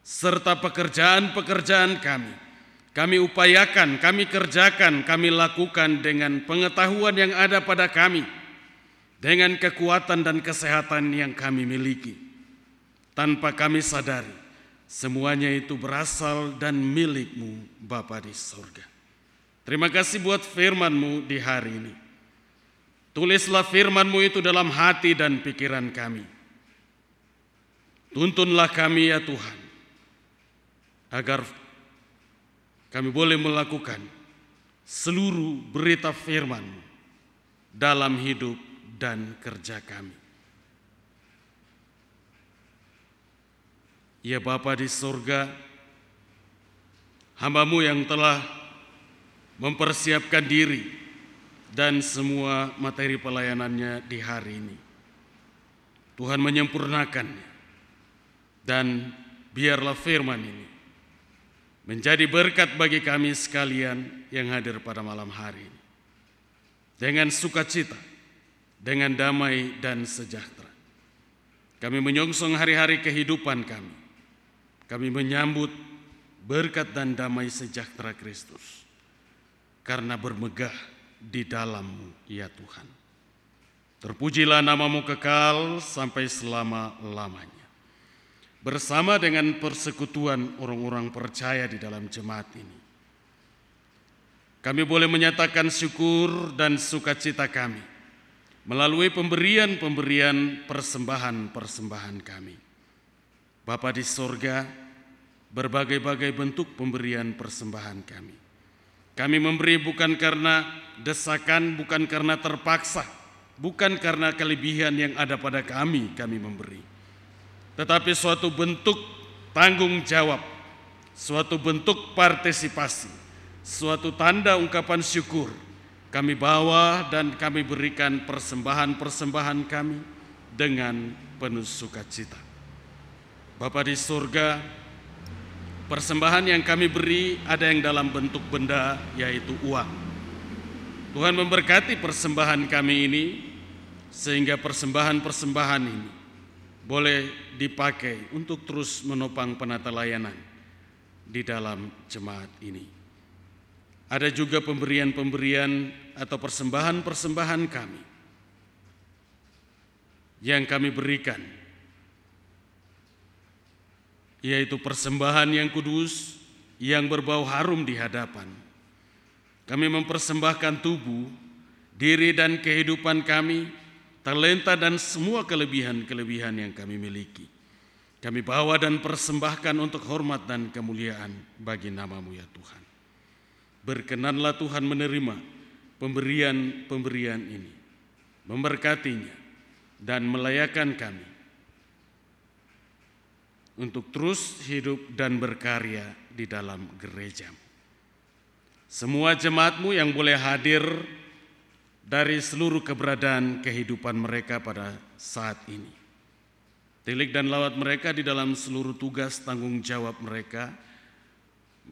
serta pekerjaan-pekerjaan kami kami upayakan, kami kerjakan, kami lakukan dengan pengetahuan yang ada pada kami, dengan kekuatan dan kesehatan yang kami miliki, tanpa kami sadari semuanya itu berasal dan milikmu Bapa di sorga. Terima kasih buat firmanmu di hari ini. Tulislah firman-Mu itu dalam hati dan pikiran kami. Tuntunlah kami ya Tuhan, agar kami boleh melakukan seluruh berita firman dalam hidup dan kerja kami. Ya Bapa di surga, hambamu yang telah mempersiapkan diri dan semua materi pelayanannya di hari ini. Tuhan menyempurnakannya dan biarlah firman ini menjadi berkat bagi kami sekalian yang hadir pada malam hari ini. Dengan sukacita, dengan damai dan sejahtera. Kami menyongsong hari-hari kehidupan kami. Kami menyambut berkat dan damai sejahtera Kristus. Karena bermegah di dalammu ya Tuhan. Terpujilah namamu kekal sampai selama-lamanya. Bersama dengan persekutuan orang-orang percaya di dalam jemaat ini. Kami boleh menyatakan syukur dan sukacita kami melalui pemberian-pemberian persembahan-persembahan kami. Bapa di sorga, berbagai-bagai bentuk pemberian persembahan kami kami memberi bukan karena desakan, bukan karena terpaksa, bukan karena kelebihan yang ada pada kami, kami memberi. Tetapi suatu bentuk tanggung jawab, suatu bentuk partisipasi, suatu tanda ungkapan syukur kami bawa dan kami berikan persembahan-persembahan kami dengan penuh sukacita. Bapa di surga, Persembahan yang kami beri ada yang dalam bentuk benda yaitu uang. Tuhan memberkati persembahan kami ini sehingga persembahan-persembahan ini boleh dipakai untuk terus menopang penata layanan di dalam jemaat ini. Ada juga pemberian-pemberian atau persembahan-persembahan kami yang kami berikan yaitu persembahan yang kudus yang berbau harum di hadapan. Kami mempersembahkan tubuh, diri dan kehidupan kami, talenta dan semua kelebihan-kelebihan yang kami miliki. Kami bawa dan persembahkan untuk hormat dan kemuliaan bagi namamu ya Tuhan. Berkenanlah Tuhan menerima pemberian-pemberian ini, memberkatinya, dan melayakan kami untuk terus hidup dan berkarya di dalam gereja. Semua jemaatmu yang boleh hadir dari seluruh keberadaan kehidupan mereka pada saat ini. Tilik dan lawat mereka di dalam seluruh tugas tanggung jawab mereka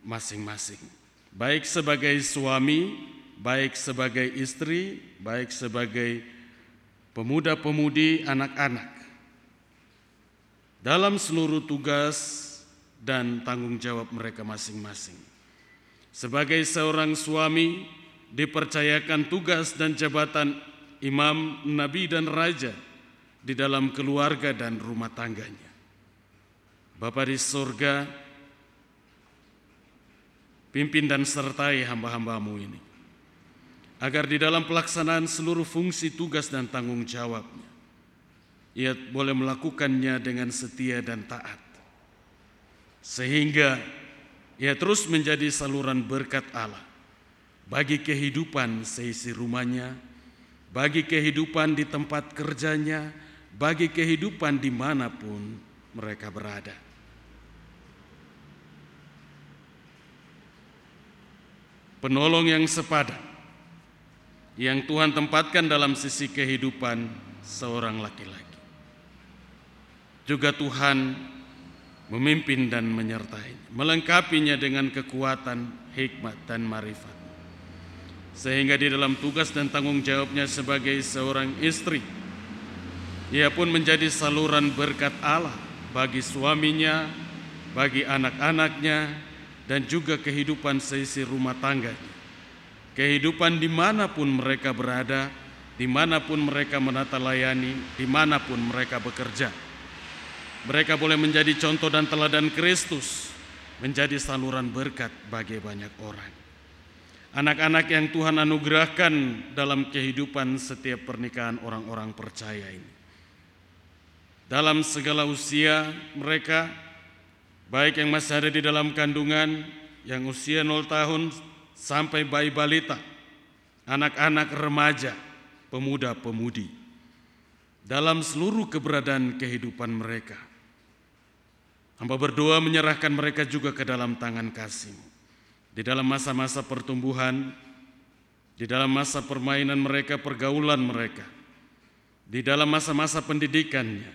masing-masing. Baik sebagai suami, baik sebagai istri, baik sebagai pemuda-pemudi, anak-anak dalam seluruh tugas dan tanggung jawab mereka masing-masing. Sebagai seorang suami, dipercayakan tugas dan jabatan imam, nabi, dan raja di dalam keluarga dan rumah tangganya. Bapa di surga, pimpin dan sertai hamba-hambamu ini, agar di dalam pelaksanaan seluruh fungsi tugas dan tanggung jawabnya, ia boleh melakukannya dengan setia dan taat. Sehingga ia terus menjadi saluran berkat Allah bagi kehidupan seisi rumahnya, bagi kehidupan di tempat kerjanya, bagi kehidupan di mana pun mereka berada. Penolong yang sepadan yang Tuhan tempatkan dalam sisi kehidupan seorang laki-laki. Juga Tuhan memimpin dan menyertai, melengkapinya dengan kekuatan, hikmat, dan marifat. Sehingga di dalam tugas dan tanggung jawabnya sebagai seorang istri, ia pun menjadi saluran berkat Allah bagi suaminya, bagi anak-anaknya, dan juga kehidupan seisi rumah tangganya. Kehidupan di mana pun mereka berada, di mana pun mereka menata layani, di mana pun mereka bekerja. Mereka boleh menjadi contoh dan teladan Kristus, menjadi saluran berkat bagi banyak orang. Anak-anak yang Tuhan anugerahkan dalam kehidupan setiap pernikahan orang-orang percaya ini. Dalam segala usia mereka, baik yang masih ada di dalam kandungan, yang usia 0 tahun sampai bayi balita, anak-anak remaja, pemuda-pemudi, dalam seluruh keberadaan kehidupan mereka. Hamba berdoa menyerahkan mereka juga ke dalam tangan kasih. Di dalam masa-masa pertumbuhan, di dalam masa permainan mereka, pergaulan mereka, di dalam masa-masa pendidikannya,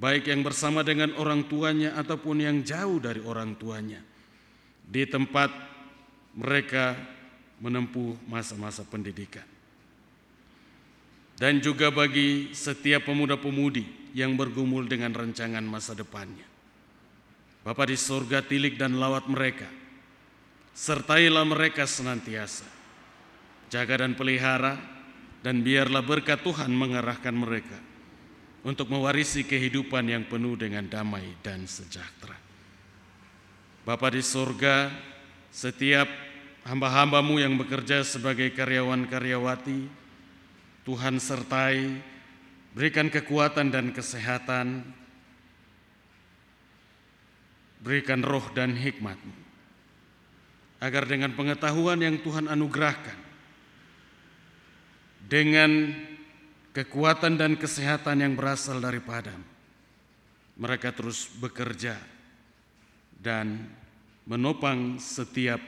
baik yang bersama dengan orang tuanya ataupun yang jauh dari orang tuanya, di tempat mereka menempuh masa-masa pendidikan. Dan juga bagi setiap pemuda-pemudi yang bergumul dengan rancangan masa depannya. Bapa di surga tilik dan lawat mereka, sertailah mereka senantiasa. Jaga dan pelihara, dan biarlah berkat Tuhan mengarahkan mereka untuk mewarisi kehidupan yang penuh dengan damai dan sejahtera. Bapa di surga, setiap hamba-hambamu yang bekerja sebagai karyawan-karyawati, Tuhan sertai, berikan kekuatan dan kesehatan, berikan roh dan hikmat agar dengan pengetahuan yang Tuhan anugerahkan, dengan kekuatan dan kesehatan yang berasal daripadamu, mereka terus bekerja dan menopang setiap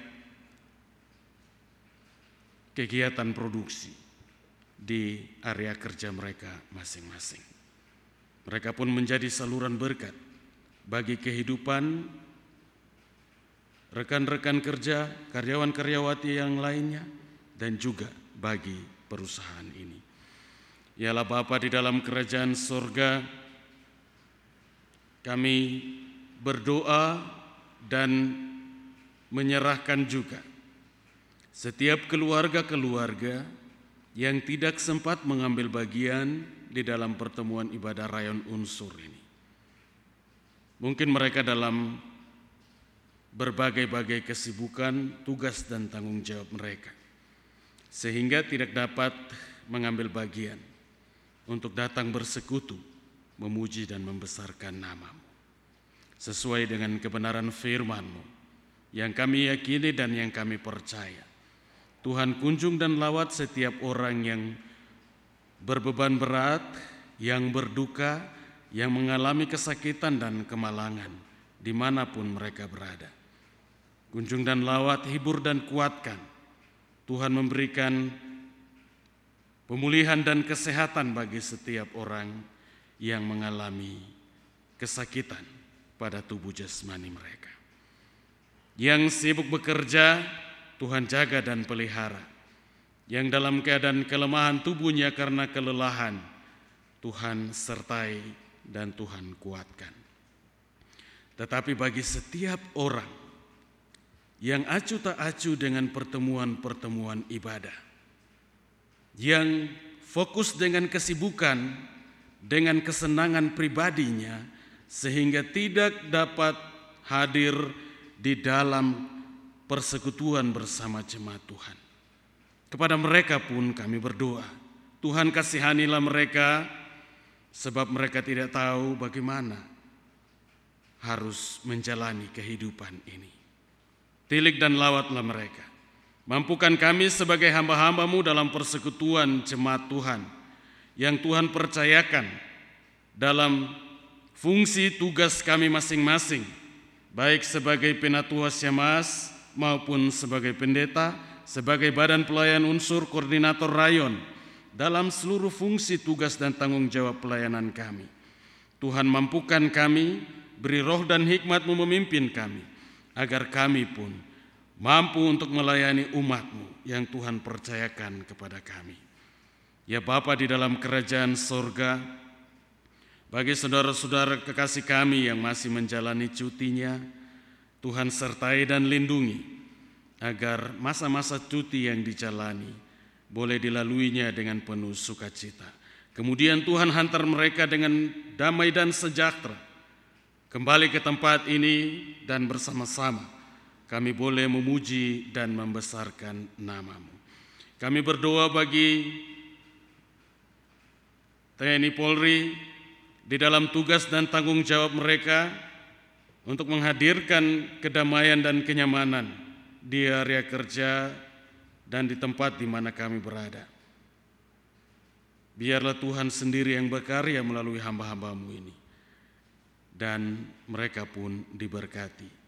kegiatan produksi di area kerja mereka masing-masing. Mereka pun menjadi saluran berkat bagi kehidupan rekan-rekan kerja, karyawan-karyawati yang lainnya, dan juga bagi perusahaan ini. Ialah Bapa di dalam kerajaan sorga, kami berdoa dan menyerahkan juga setiap keluarga-keluarga yang tidak sempat mengambil bagian di dalam pertemuan ibadah rayon unsur ini. Mungkin mereka dalam berbagai-bagai kesibukan, tugas dan tanggung jawab mereka. Sehingga tidak dapat mengambil bagian untuk datang bersekutu, memuji dan membesarkan namamu. Sesuai dengan kebenaran firmanmu yang kami yakini dan yang kami percaya. Tuhan kunjung dan lawat setiap orang yang berbeban berat, yang berduka, yang mengalami kesakitan dan kemalangan di mana pun mereka berada. Kunjung dan lawat, hibur dan kuatkan. Tuhan memberikan pemulihan dan kesehatan bagi setiap orang yang mengalami kesakitan pada tubuh jasmani mereka. Yang sibuk bekerja, Tuhan jaga dan pelihara. Yang dalam keadaan kelemahan tubuhnya karena kelelahan, Tuhan sertai dan Tuhan kuatkan. Tetapi bagi setiap orang yang acu tak acu dengan pertemuan-pertemuan ibadah, yang fokus dengan kesibukan, dengan kesenangan pribadinya, sehingga tidak dapat hadir di dalam persekutuan bersama jemaat Tuhan. Kepada mereka pun kami berdoa, Tuhan kasihanilah mereka sebab mereka tidak tahu bagaimana harus menjalani kehidupan ini. Tilik dan lawatlah mereka, Mampukan kami sebagai hamba-hambamu dalam persekutuan jemaat Tuhan yang Tuhan percayakan dalam fungsi tugas kami masing-masing, baik sebagai penatua Syamas maupun sebagai pendeta, sebagai badan pelayan unsur koordinator rayon dalam seluruh fungsi tugas dan tanggung jawab pelayanan kami. Tuhan mampukan kami, beri roh dan hikmatmu memimpin kami, agar kami pun mampu untuk melayani umatmu yang Tuhan percayakan kepada kami. Ya Bapa di dalam kerajaan sorga, bagi saudara-saudara kekasih kami yang masih menjalani cutinya, Tuhan sertai dan lindungi agar masa-masa cuti yang dijalani boleh dilaluinya dengan penuh sukacita. Kemudian Tuhan hantar mereka dengan damai dan sejahtera kembali ke tempat ini dan bersama-sama kami boleh memuji dan membesarkan namamu. Kami berdoa bagi TNI Polri di dalam tugas dan tanggung jawab mereka untuk menghadirkan kedamaian dan kenyamanan di area kerja dan di tempat di mana kami berada. Biarlah Tuhan sendiri yang berkarya melalui hamba-hambamu ini. Dan mereka pun diberkati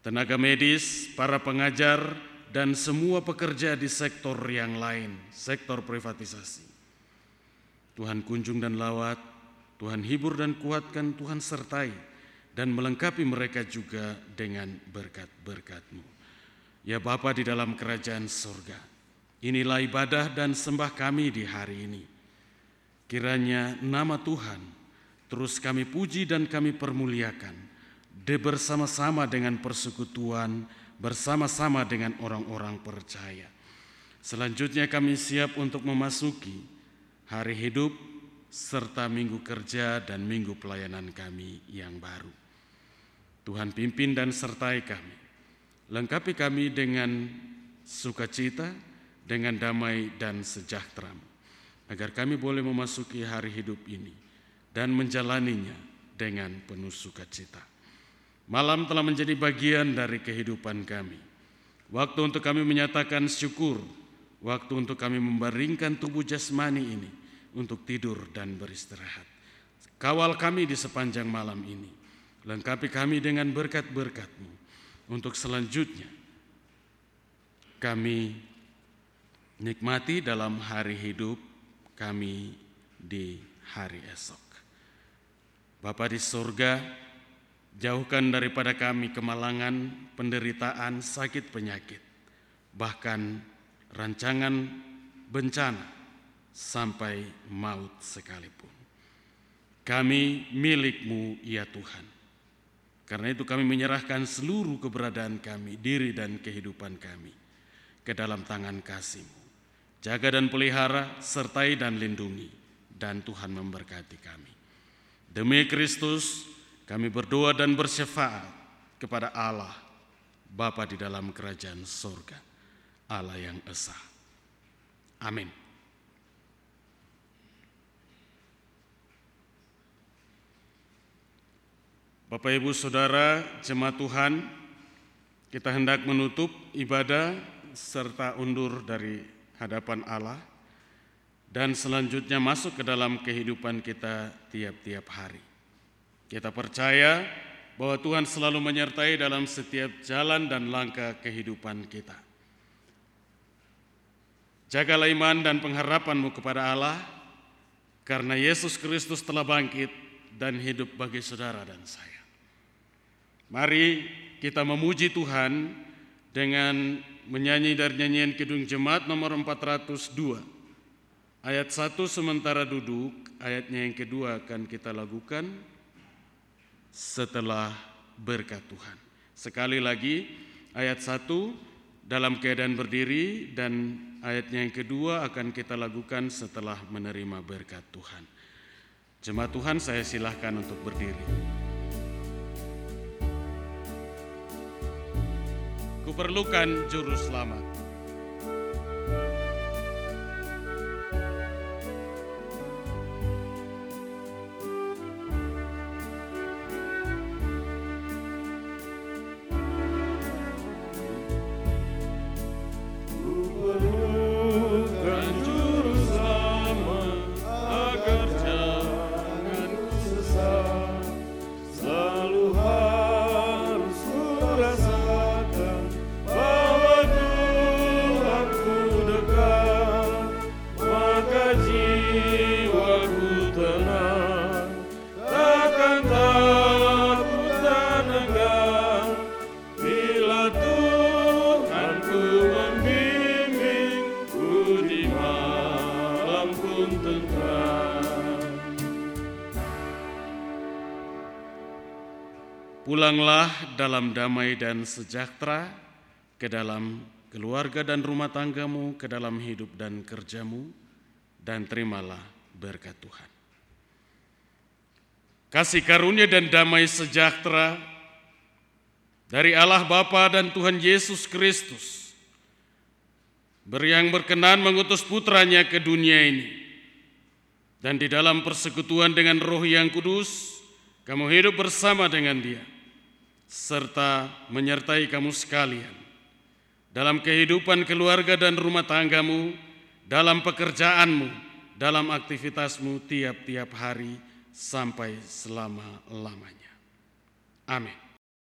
tenaga medis, para pengajar, dan semua pekerja di sektor yang lain, sektor privatisasi. Tuhan kunjung dan lawat, Tuhan hibur dan kuatkan, Tuhan sertai, dan melengkapi mereka juga dengan berkat-berkat-Mu. Ya Bapa di dalam kerajaan surga, inilah ibadah dan sembah kami di hari ini. Kiranya nama Tuhan terus kami puji dan kami permuliakan de bersama-sama dengan persekutuan, bersama-sama dengan orang-orang percaya. Selanjutnya kami siap untuk memasuki hari hidup serta minggu kerja dan minggu pelayanan kami yang baru. Tuhan pimpin dan sertai kami. Lengkapi kami dengan sukacita, dengan damai dan sejahtera, agar kami boleh memasuki hari hidup ini dan menjalaninya dengan penuh sukacita. Malam telah menjadi bagian dari kehidupan kami. Waktu untuk kami menyatakan syukur, waktu untuk kami membaringkan tubuh jasmani ini untuk tidur dan beristirahat. Kawal kami di sepanjang malam ini. Lengkapi kami dengan berkat-berkat-Mu untuk selanjutnya kami nikmati dalam hari hidup kami di hari esok. Bapa di surga, Jauhkan daripada kami kemalangan, penderitaan, sakit penyakit, bahkan rancangan bencana sampai maut sekalipun. Kami milikmu ya Tuhan. Karena itu kami menyerahkan seluruh keberadaan kami, diri dan kehidupan kami ke dalam tangan kasih-Mu. Jaga dan pelihara, sertai dan lindungi, dan Tuhan memberkati kami. Demi Kristus, kami berdoa dan bersyafaat kepada Allah, Bapa di dalam kerajaan sorga, Allah yang esa. Amin. Bapak Ibu Saudara, jemaat Tuhan, kita hendak menutup ibadah serta undur dari hadapan Allah dan selanjutnya masuk ke dalam kehidupan kita tiap-tiap hari. Kita percaya bahwa Tuhan selalu menyertai dalam setiap jalan dan langkah kehidupan kita. Jagalah iman dan pengharapanmu kepada Allah, karena Yesus Kristus telah bangkit dan hidup bagi saudara dan saya. Mari kita memuji Tuhan dengan menyanyi dari nyanyian Kidung Jemaat nomor 402. Ayat 1 sementara duduk, ayatnya yang kedua akan kita lakukan setelah berkat Tuhan. Sekali lagi ayat 1 dalam keadaan berdiri dan ayatnya yang kedua akan kita lakukan setelah menerima berkat Tuhan. Jemaat Tuhan saya silahkan untuk berdiri. Kuperlukan juru selamat. Dalam damai dan sejahtera ke dalam keluarga dan rumah tanggamu, ke dalam hidup dan kerjamu, dan terimalah berkat Tuhan. Kasih karunia dan damai sejahtera dari Allah Bapa dan Tuhan Yesus Kristus yang berkenan mengutus putranya ke dunia ini dan di dalam persekutuan dengan roh yang kudus kamu hidup bersama dengan dia, serta menyertai kamu sekalian dalam kehidupan keluarga dan rumah tanggamu, dalam pekerjaanmu, dalam aktivitasmu tiap-tiap hari sampai selama-lamanya. Amin.